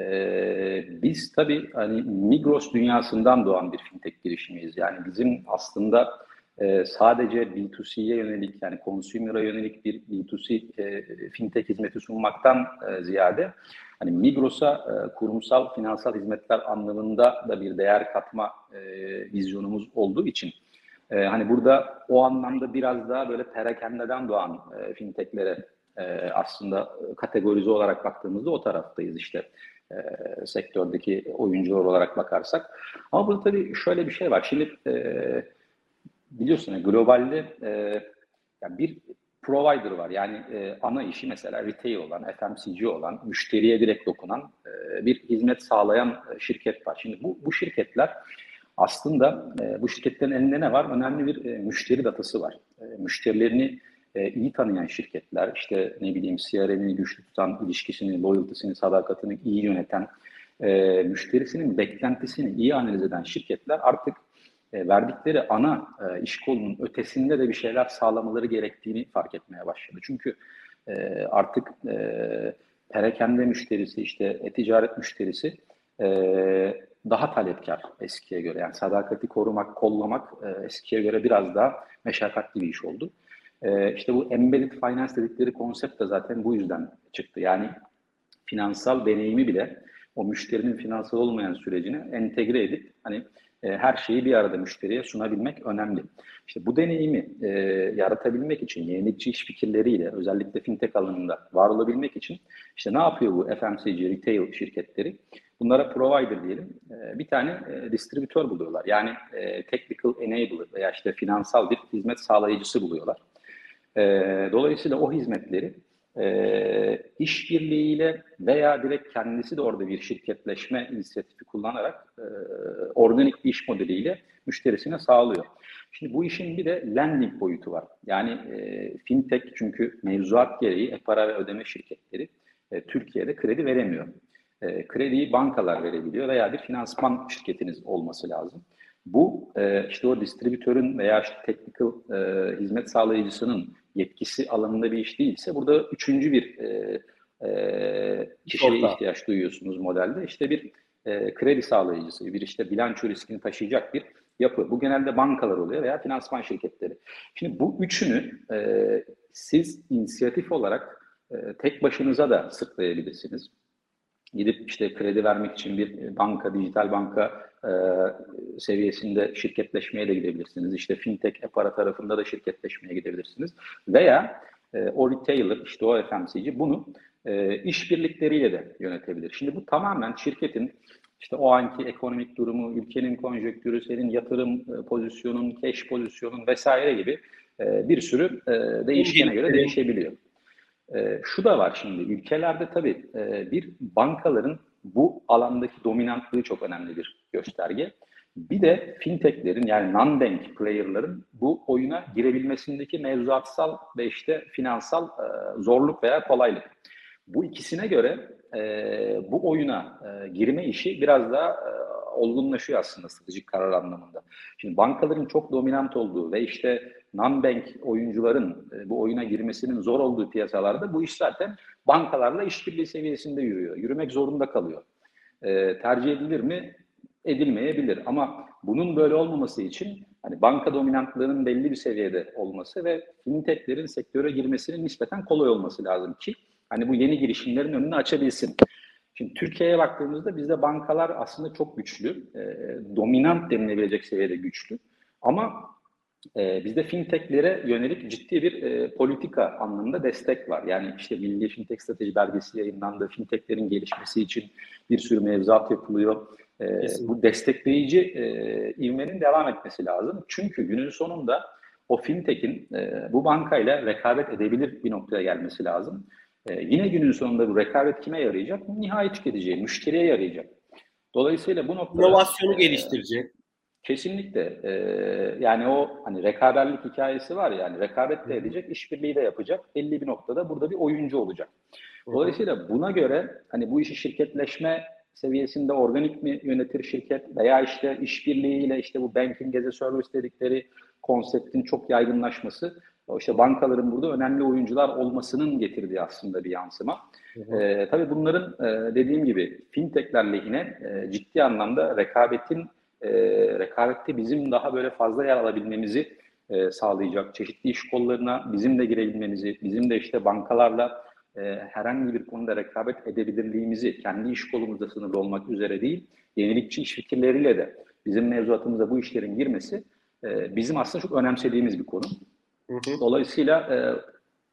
e, biz tabii hani Migros dünyasından doğan bir fintech girişimiyiz. Yani bizim aslında e, sadece B2C'ye yönelik yani consumer'a yönelik bir B2C e, fintech hizmeti sunmaktan e, ziyade hani Migros'a e, kurumsal finansal hizmetler anlamında da bir değer katma e, vizyonumuz olduğu için e, hani burada o anlamda biraz daha böyle perakendeden doğan e, fintechlere e, aslında kategorize olarak baktığımızda o taraftayız işte e, sektördeki oyuncular olarak bakarsak. Ama burada tabii şöyle bir şey var. Şimdi e, biliyorsun yani globalde e, yani bir provider var. Yani e, ana işi mesela retail olan, FMCG olan, müşteriye direkt dokunan e, bir hizmet sağlayan e, şirket var. Şimdi bu, bu şirketler aslında e, bu şirketlerin elinde ne var? Önemli bir e, müşteri datası var. E, müşterilerini e, iyi tanıyan şirketler, işte ne bileyim CRM'ini güçlü tutan, ilişkisini, loyaltısını, sadakatini iyi yöneten, e, müşterisinin beklentisini iyi analiz eden şirketler artık e, verdikleri ana e, iş kolunun ötesinde de bir şeyler sağlamaları gerektiğini fark etmeye başladı. Çünkü e, artık e, perakende müşterisi, işte e-ticaret müşterisi daha talepkar eskiye göre. Yani sadakati korumak, kollamak eskiye göre biraz daha meşakkatli bir iş oldu. E, işte bu embedded finance dedikleri konsept de zaten bu yüzden çıktı. Yani finansal deneyimi bile o müşterinin finansal olmayan sürecini entegre edip hani e, her şeyi bir arada müşteriye sunabilmek önemli. İşte bu deneyimi e, yaratabilmek için yenilikçi iş fikirleriyle özellikle fintech alanında var olabilmek için işte ne yapıyor bu FMCG retail şirketleri? Bunlara provider diyelim e, bir tane e, distribütör buluyorlar. Yani e, technical enabler veya işte finansal bir hizmet sağlayıcısı buluyorlar. E, dolayısıyla o hizmetleri e, işbirliğiyle veya direkt kendisi de orada bir şirketleşme inisiyatifi kullanarak e, organik bir iş modeliyle müşterisine sağlıyor. Şimdi bu işin bir de lending boyutu var. Yani e, fintech çünkü mevzuat gereği e-para ve ödeme şirketleri e, Türkiye'de kredi veremiyor. E, krediyi bankalar verebiliyor veya bir finansman şirketiniz olması lazım. Bu e, işte o distribütörün veya işte technical e, hizmet sağlayıcısının yetkisi alanında bir iş değilse burada üçüncü bir e, e, kişiye Orta. ihtiyaç duyuyorsunuz modelde. İşte bir e, kredi sağlayıcısı, bir işte bilanço riskini taşıyacak bir yapı. Bu genelde bankalar oluyor veya finansman şirketleri. Şimdi bu üçünü e, siz inisiyatif olarak e, tek başınıza da sırtlayabilirsiniz. Gidip işte kredi vermek için bir banka, dijital banka e, seviyesinde şirketleşmeye de gidebilirsiniz. İşte fintech, e-para tarafında da şirketleşmeye gidebilirsiniz. Veya e, o retailer, işte o FMCG bunu e, işbirlikleriyle de yönetebilir. Şimdi bu tamamen şirketin işte o anki ekonomik durumu, ülkenin konjonktürü, senin yatırım e, pozisyonun, cash pozisyonun vesaire gibi e, bir sürü e, değişkene göre değişebiliyor. E, şu da var şimdi ülkelerde tabii e, bir bankaların bu alandaki dominantlığı çok önemli bir gösterge. Bir de fintechlerin yani non-bank player'ların bu oyuna girebilmesindeki mevzuatsal ve işte finansal e, zorluk veya kolaylık. Bu ikisine göre e, bu oyuna e, girme işi biraz daha e, olgunlaşıyor aslında stratejik karar anlamında. Şimdi bankaların çok dominant olduğu ve işte non-bank oyuncuların e, bu oyuna girmesinin zor olduğu piyasalarda bu iş zaten bankalarla işbirliği seviyesinde yürüyor. Yürümek zorunda kalıyor. E, tercih edilir mi? Edilmeyebilir. Ama bunun böyle olmaması için hani banka dominantlığının belli bir seviyede olması ve fintechlerin sektöre girmesinin nispeten kolay olması lazım ki hani bu yeni girişimlerin önünü açabilsin. Şimdi Türkiye'ye baktığımızda bizde bankalar aslında çok güçlü, e, dominant denilebilecek seviyede güçlü. Ama e, bizde fintechlere yönelik ciddi bir e, politika anlamında destek var. Yani işte Milli Fintech Strateji belgesi yayınlandı. Fintechlerin gelişmesi için bir sürü mevzuat yapılıyor. E, bu destekleyici e, ivmenin devam etmesi lazım. Çünkü günün sonunda o fintech'in e, bu bankayla rekabet edebilir bir noktaya gelmesi lazım. E, yine günün sonunda bu rekabet kime yarayacak? Nihai tüketiciye, müşteriye yarayacak. Dolayısıyla bu noktada... İnovasyonu e, geliştirecek. Kesinlikle. E, yani o hani rekaberlik hikayesi var yani rekabet de edecek, işbirliği de yapacak. Belli bir noktada burada bir oyuncu olacak. Dolayısıyla buna göre hani bu işi şirketleşme seviyesinde organik mi yönetir şirket veya işte işbirliğiyle işte bu banking as a service dedikleri konseptin çok yaygınlaşması işte bankaların burada önemli oyuncular olmasının getirdiği aslında bir yansıma. Hı hı. E, tabii bunların e, dediğim gibi fintechler lehine e, ciddi anlamda rekabetin e, rekabette bizim daha böyle fazla yer alabilmemizi e, sağlayacak. Çeşitli iş kollarına bizim de girebilmemizi, bizim de işte bankalarla e, herhangi bir konuda rekabet edebilirliğimizi kendi iş kolumuzda sınırlı olmak üzere değil, yenilikçi iş fikirleriyle de bizim mevzuatımıza bu işlerin girmesi e, bizim aslında çok önemsediğimiz bir konu. Hı hı. Dolayısıyla e,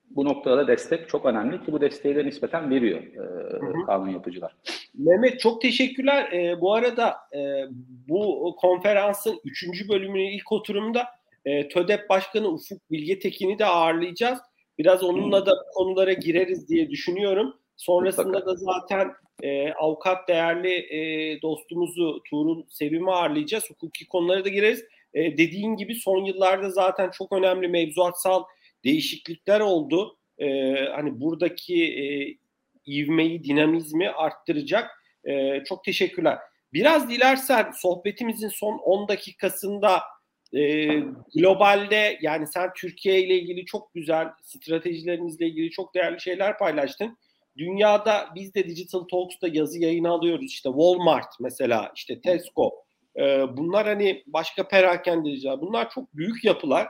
bu noktada destek çok önemli ki bu desteği de nispeten veriyor e, hı hı. kanun yapıcılar. Mehmet çok teşekkürler. E, bu arada e, bu konferansın üçüncü bölümünün ilk oturumda e, TÖDEP Başkanı Ufuk Bilge Tekin'i de ağırlayacağız. Biraz onunla da konulara gireriz diye düşünüyorum. Sonrasında da zaten e, avukat değerli e, dostumuzu Tuğrul Sevim'i ağırlayacağız. Hukuki konulara da gireriz. E, dediğin gibi son yıllarda zaten çok önemli mevzuatsal değişiklikler oldu. E, hani buradaki e, ivmeyi, dinamizmi arttıracak. E, çok teşekkürler. Biraz dilersen sohbetimizin son 10 dakikasında e, globalde yani sen Türkiye ile ilgili çok güzel stratejilerinizle ilgili çok değerli şeyler paylaştın. Dünyada biz de Digital Talks'ta yazı yayını alıyoruz. İşte Walmart mesela, işte Tesco. E, bunlar hani başka perakendeciler. Bunlar çok büyük yapılar.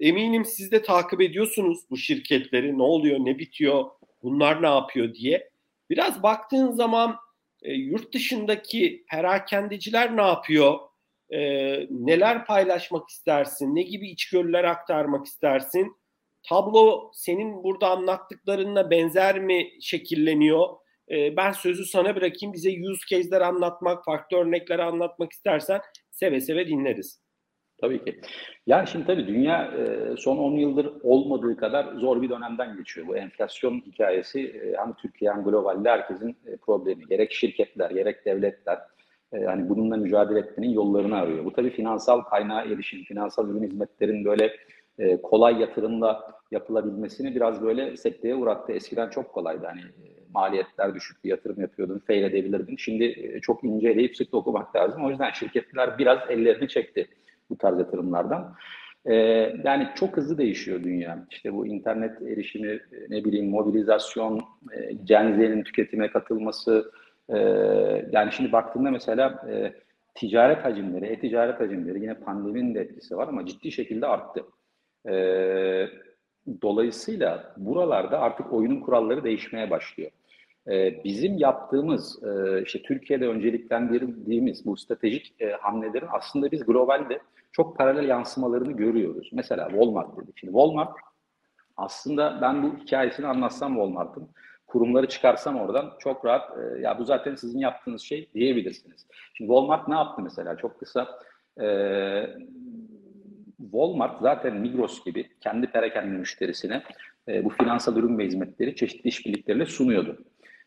Eminim siz de takip ediyorsunuz bu şirketleri. Ne oluyor, ne bitiyor, bunlar ne yapıyor diye. Biraz baktığın zaman e, yurt dışındaki perakendeciler ne yapıyor? E, neler paylaşmak istersin? Ne gibi içgörüler aktarmak istersin? Tablo senin burada anlattıklarınla benzer mi şekilleniyor? E, ben sözü sana bırakayım. Bize use case'ler anlatmak, farklı örnekleri anlatmak istersen seve seve dinleriz. Tabii ki. Yani şimdi tabii dünya e, son 10 yıldır olmadığı kadar zor bir dönemden geçiyor. Bu enflasyon hikayesi e, hem Türkiye hem globalde herkesin e, problemi. Gerek şirketler, gerek devletler hani bununla mücadele etmenin yollarını arıyor. Bu tabii finansal kaynağa erişim, finansal ürün hizmetlerin böyle kolay yatırımla yapılabilmesini biraz böyle sekteye uğrattı. Eskiden çok kolaydı. Hani maliyetler düşüktü, yatırım yapıyordun, fail edebilirdin. Şimdi çok inceleyip sık okumak lazım. O yüzden şirketler biraz ellerini çekti bu tarz yatırımlardan. Ee, yani çok hızlı değişiyor dünya. İşte bu internet erişimi, ne bileyim mobilizasyon, e, Gen tüketime katılması. E, yani şimdi baktığında mesela e, ticaret hacimleri, e-ticaret hacimleri yine pandeminin de etkisi var ama ciddi şekilde arttı. E, dolayısıyla buralarda artık oyunun kuralları değişmeye başlıyor. Bizim yaptığımız, işte Türkiye'de önceliklendirdiğimiz bu stratejik hamlelerin aslında biz globalde çok paralel yansımalarını görüyoruz. Mesela Walmart dedik. Şimdi Walmart aslında ben bu hikayesini anlatsam Walmart'ın kurumları çıkarsam oradan çok rahat e, ya bu zaten sizin yaptığınız şey diyebilirsiniz. Şimdi Walmart ne yaptı mesela çok kısa e, Walmart zaten Migros gibi kendi perakende müşterisine e, bu finansal ürün ve hizmetleri çeşitli işbirlikleriyle sunuyordu.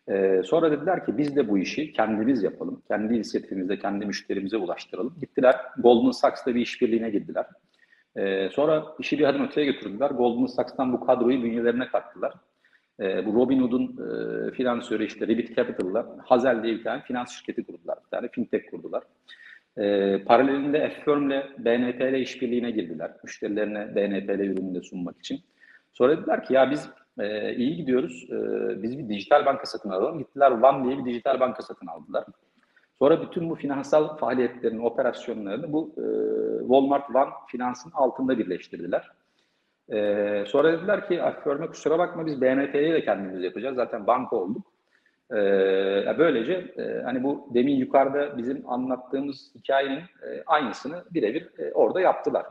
Ee, sonra dediler ki biz de bu işi kendimiz yapalım. Kendi inisiyatifimizde kendi müşterimize ulaştıralım. Gittiler Goldman Sachs'la bir işbirliğine girdiler. Ee, sonra işi bir adım öteye götürdüler. Goldman Sachs'tan bu kadroyu bünyelerine kattılar. Ee, bu Robinhood'un e, finansörü işte Revit Capital'la Hazel diye bir tane finans şirketi kurdular. Bir tane fintech kurdular. Ee, paralelinde Affirm'le BNP ile işbirliğine girdiler. Müşterilerine BNP ile ürünü de sunmak için. Sonra dediler ki ya biz e, iyi gidiyoruz. E, biz bir dijital banka satın alalım. Gittiler One diye bir dijital banka satın aldılar. Sonra bütün bu finansal faaliyetlerin, operasyonlarını bu e, Walmart One finansın altında birleştirdiler. E, sonra dediler ki Affirm'e kusura bakma biz BNP'yi de kendimiz yapacağız. Zaten banka olduk. E, böylece e, hani bu demin yukarıda bizim anlattığımız hikayenin e, aynısını birebir e, orada yaptılar.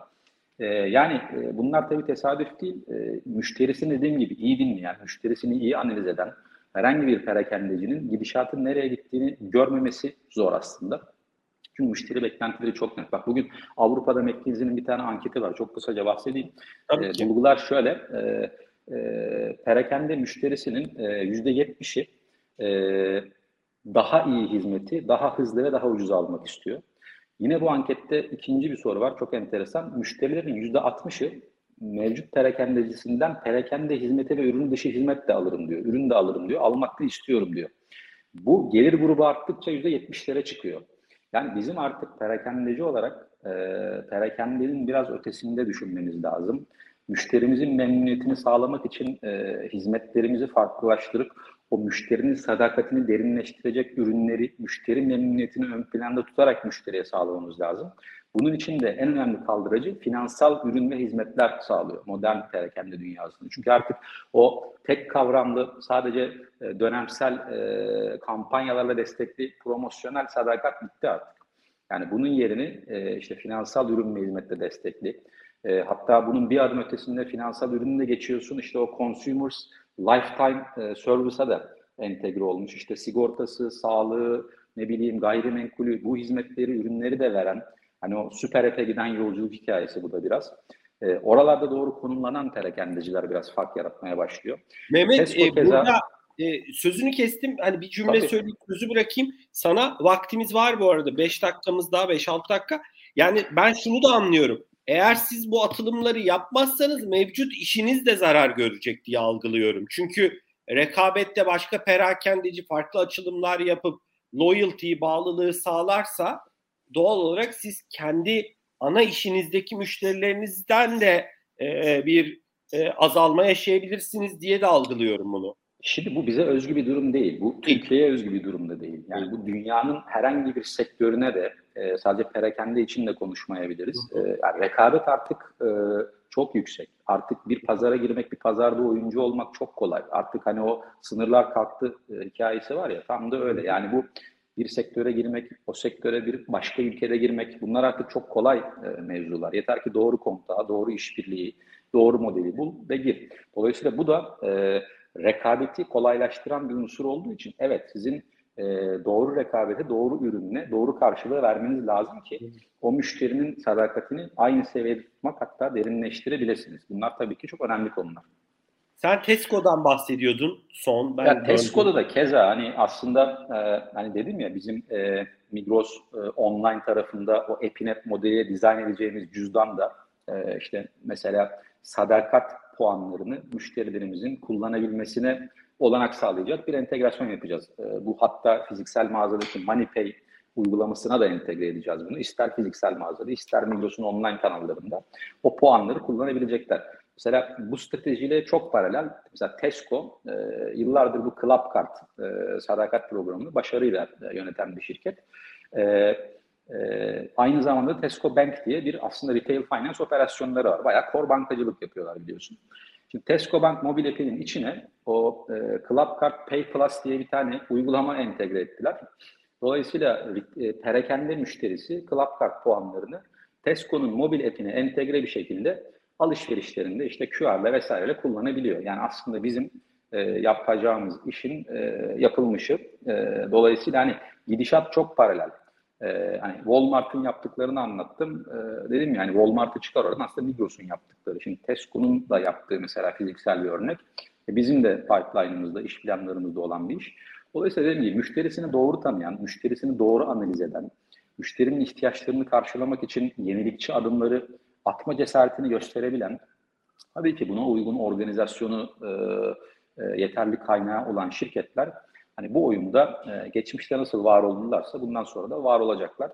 Ee, yani e, bunlar tabii tesadüf değil. E, müşterisini dediğim gibi iyi dinleyen, müşterisini iyi analiz eden herhangi bir perakendecinin gidişatın nereye gittiğini görmemesi zor aslında. Çünkü müşteri beklentileri çok net. Bak bugün Avrupa'da McKinsey'nin bir tane anketi var. Çok kısaca bahsedeyim. Tabii e, bulgular şöyle. E, e, perakende müşterisinin yüzde yetmişi daha iyi hizmeti, daha hızlı ve daha ucuz almak istiyor. Yine bu ankette ikinci bir soru var. Çok enteresan. Müşterilerin %60'ı mevcut perakendecisinden perakende hizmeti ve ürün dışı hizmet de alırım diyor. Ürün de alırım diyor. Almak da istiyorum diyor. Bu gelir grubu arttıkça %70'lere çıkıyor. Yani bizim artık perakendeci olarak e, perakendenin biraz ötesinde düşünmemiz lazım. Müşterimizin memnuniyetini sağlamak için e, hizmetlerimizi farklılaştırıp o müşterinin sadakatini derinleştirecek ürünleri, müşteri memnuniyetini ön planda tutarak müşteriye sağlamamız lazım. Bunun için de en önemli kaldırıcı finansal ürün ve hizmetler sağlıyor modern perakende dünyasında. Çünkü artık o tek kavramlı sadece e, dönemsel e, kampanyalarla destekli promosyonel sadakat bitti artık. Yani bunun yerini e, işte finansal ürün ve hizmetle destekli. E, hatta bunun bir adım ötesinde finansal ürünle geçiyorsun. İşte o consumers lifetime e, service'a da entegre olmuş. İşte sigortası, sağlığı, ne bileyim gayrimenkulü, bu hizmetleri, ürünleri de veren hani o süper efe giden yolculuk hikayesi bu da biraz. E, oralarda doğru konumlanan perakendeciler biraz fark yaratmaya başlıyor. Mehmet e, keza... burada e, sözünü kestim. Hani bir cümle Tabii. söyleyip sözü bırakayım. Sana vaktimiz var bu arada. 5 dakikamız daha 5-6 dakika. Yani ben şunu da anlıyorum. Eğer siz bu atılımları yapmazsanız mevcut işiniz de zarar görecek diye algılıyorum. Çünkü rekabette başka perakendeci farklı açılımlar yapıp loyalty'yi, bağlılığı sağlarsa doğal olarak siz kendi ana işinizdeki müşterilerinizden de e, bir e, azalma yaşayabilirsiniz diye de algılıyorum bunu. Şimdi bu bize özgü bir durum değil. Bu Türkiye'ye özgü bir durum da değil. Yani bu dünyanın herhangi bir sektörüne de e, sadece perakende için de konuşmayabiliriz. E, yani rekabet artık e, çok yüksek. Artık bir pazara girmek, bir pazarda oyuncu olmak çok kolay. Artık hani o sınırlar kalktı e, hikayesi var ya tam da öyle. Yani bu bir sektöre girmek, o sektöre bir başka ülkede girmek bunlar artık çok kolay e, mevzular. Yeter ki doğru kontağı, doğru işbirliği, doğru modeli bul ve gir. Dolayısıyla bu da e, rekabeti kolaylaştıran bir unsur olduğu için evet sizin e, doğru rekabete, doğru ürünle, doğru karşılığı vermeniz lazım ki o müşterinin sadakatini aynı seviyede tutmak hatta derinleştirebilirsiniz. Bunlar tabii ki çok önemli konular. Sen Tesco'dan bahsediyordun son. Ben ya Tesco'da da keza hani aslında e, hani dedim ya bizim e, Migros e, online tarafında o Epinet modeli dizayn edeceğimiz cüzdan da e, işte mesela sadakat puanlarını müşterilerimizin kullanabilmesine olanak sağlayacak bir entegrasyon yapacağız. E, bu hatta fiziksel mağazadaki MoneyPay uygulamasına da entegre edeceğiz bunu. İster fiziksel mağazada, ister Migros'un online kanallarında o puanları kullanabilecekler. Mesela bu stratejiyle çok paralel. Mesela Tesco e, yıllardır bu Club Card e, sadakat programını başarıyla e, yöneten bir şirket. Aynı zamanda Tesco Bank diye bir aslında retail finance operasyonları var. Bayağı core bankacılık yapıyorlar biliyorsun. Şimdi Tesco Bank mobil app'inin içine o e, Club Pay Plus diye bir tane uygulama entegre ettiler. Dolayısıyla e, perakende müşterisi Club puanlarını Tesco'nun mobil app'ine entegre bir şekilde alışverişlerinde işte QR'la vesaireyle kullanabiliyor. Yani aslında bizim e, yapacağımız işin e, yapılmışı. E, dolayısıyla hani gidişat çok paralel. E, hani Walmart'ın yaptıklarını anlattım. E, dedim yani Walmart'ı çıkar oradan aslında Migros'un yaptıkları. Şimdi Tesco'nun da yaptığı mesela fiziksel bir örnek. E, bizim de pipeline'ımızda, iş planlarımızda olan bir iş. Dolayısıyla dediğim gibi müşterisini doğru tanıyan, müşterisini doğru analiz eden, müşterinin ihtiyaçlarını karşılamak için yenilikçi adımları atma cesaretini gösterebilen, tabii ki buna uygun organizasyonu e, e, yeterli kaynağı olan şirketler hani bu oyunda e, geçmişte nasıl var oldularsa bundan sonra da var olacaklar.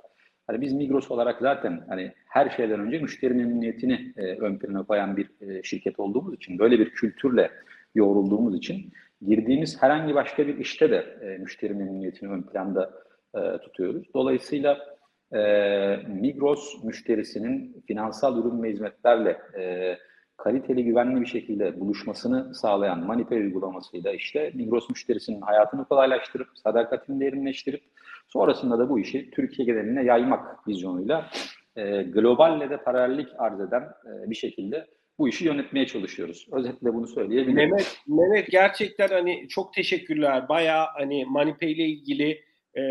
Hani biz Migros olarak zaten hani her şeyden önce müşteri memnuniyetini e, ön plana koyan bir e, şirket olduğumuz için böyle bir kültürle yoğrulduğumuz için girdiğimiz herhangi başka bir işte de e, müşteri memnuniyetini ön planda e, tutuyoruz. Dolayısıyla e, Migros müşterisinin finansal ürün ve hizmetlerle e, kaliteli, güvenli bir şekilde buluşmasını sağlayan MoneyPay uygulamasıyla işte Migros müşterisinin hayatını kolaylaştırıp, sadakatini derinleştirip sonrasında da bu işi Türkiye geneline yaymak vizyonuyla e, globalle de paralellik arz eden e, bir şekilde bu işi yönetmeye çalışıyoruz. Özetle bunu söyleyebilirim. Mehmet, Mehmet gerçekten hani çok teşekkürler. Bayağı hani MoneyPay ile ilgili e,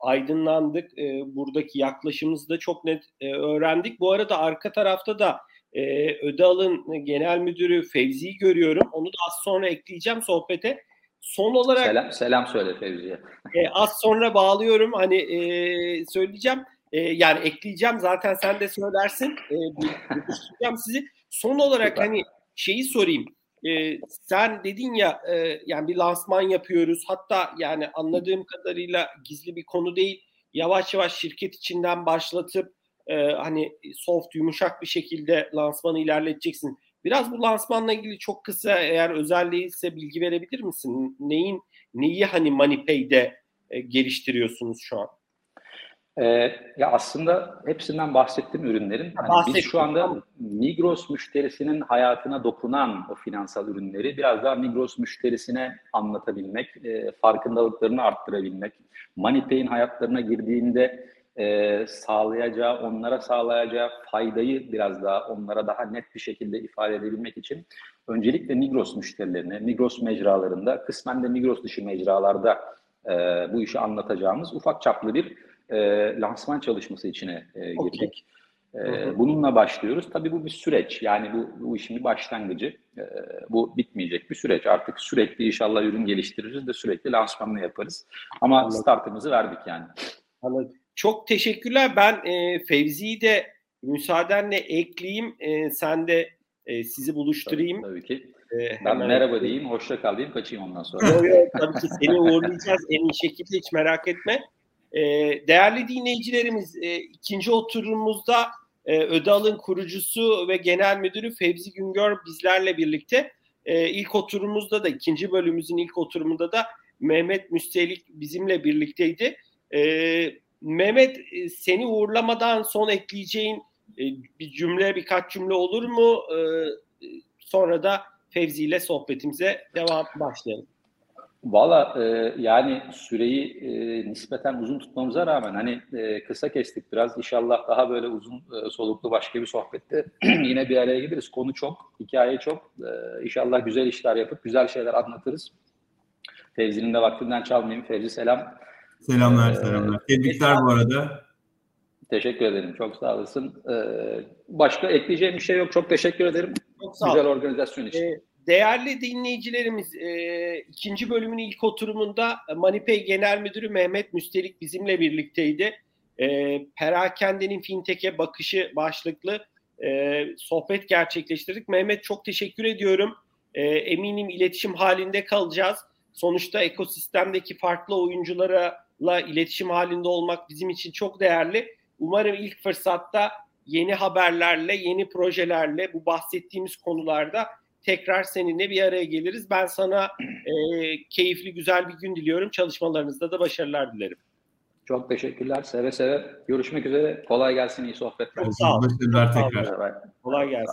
aydınlandık. E, buradaki yaklaşımımızı da çok net e, öğrendik. Bu arada arka tarafta da e, Ödal'ın genel müdürü Fevzi'yi görüyorum. Onu da az sonra ekleyeceğim sohbete. Son olarak selam selam söyle Fevzi'ye. E, az sonra bağlıyorum. Hani e, söyleyeceğim. E, yani ekleyeceğim. Zaten sen de söylersin. E, bir, sizi. Son olarak Süper. hani şeyi sorayım. E, sen dedin ya e, yani bir lansman yapıyoruz. Hatta yani anladığım kadarıyla gizli bir konu değil. Yavaş yavaş şirket içinden başlatıp e, hani soft yumuşak bir şekilde lansmanı ilerleteceksin. Biraz bu lansmanla ilgili çok kısa eğer özel değilse bilgi verebilir misin? Neyin neyi hani MoneyPay'de e, geliştiriyorsunuz şu an? Ee, ya aslında hepsinden bahsettim ürünlerin. Hani biz şu anda Migros müşterisinin hayatına dokunan o finansal ürünleri biraz daha Migros müşterisine anlatabilmek, e, farkındalıklarını arttırabilmek, MoneyPay'in hayatlarına girdiğinde e, sağlayacağı, onlara sağlayacağı faydayı biraz daha onlara daha net bir şekilde ifade edebilmek için öncelikle Migros müşterilerine, Migros mecralarında, kısmen de Migros dışı mecralarda e, bu işi anlatacağımız ufak çaplı bir e, lansman çalışması içine e, girdik. Okay. bununla başlıyoruz. Tabii bu bir süreç. Yani bu, bu işin bir başlangıcı. bu bitmeyecek bir süreç. Artık sürekli inşallah ürün geliştiririz de sürekli lansmanını yaparız. Ama Anladım. startımızı verdik yani. Anladım. Çok teşekkürler. Ben e, Fevzi'yi de müsaadenle ekleyeyim. E, sen de e, sizi buluşturayım. Tabii, tabii ki. E, ben merhaba diyeyim, hoşça kal diyeyim, kaçayım ondan sonra. Yok yok tabii ki seni uğurlayacağız en iyi şekilde hiç merak etme. E, değerli dinleyicilerimiz e, ikinci oturumumuzda e, Ödal'ın kurucusu ve genel müdürü Fevzi Güngör bizlerle birlikte. E, ilk oturumumuzda da ikinci bölümümüzün ilk oturumunda da Mehmet Müstelik bizimle birlikteydi. E, Mehmet e, seni uğurlamadan son ekleyeceğin e, bir cümle birkaç cümle olur mu? E, sonra da Fevzi ile sohbetimize devam başlayalım. Valla yani süreyi nispeten uzun tutmamıza rağmen hani kısa kestik biraz. İnşallah daha böyle uzun soluklu başka bir sohbette [CLEARS THROAT] yine bir araya geliriz. Konu çok, hikaye çok. E, inşallah güzel işler yapıp güzel şeyler anlatırız. Fevzi'nin de vaktinden çalmayayım. Fevzi selam. Selamlar, ee, selamlar. Tebrikler bu arada. Teşekkür ederim. Çok sağ olasın. Ee, başka ekleyeceğim bir şey yok. Çok teşekkür ederim. Çok sağ Güzel organizasyon için. Ee, değerli dinleyicilerimiz, e, ikinci bölümün ilk oturumunda Manipay Genel Müdürü Mehmet Müstelik bizimle birlikteydi. E, Perakende'nin fintech'e bakışı başlıklı e, sohbet gerçekleştirdik. Mehmet çok teşekkür ediyorum. E, eminim iletişim halinde kalacağız. Sonuçta ekosistemdeki farklı oyuncularla iletişim halinde olmak bizim için çok değerli. Umarım ilk fırsatta yeni haberlerle, yeni projelerle bu bahsettiğimiz konularda tekrar seninle bir araya geliriz. Ben sana e, keyifli, güzel bir gün diliyorum. Çalışmalarınızda da başarılar dilerim. Çok teşekkürler. Seve seve. Görüşmek üzere. Kolay gelsin. iyi sohbetler. Çok sağ olun. Başarılar tekrar. Kolay gelsin.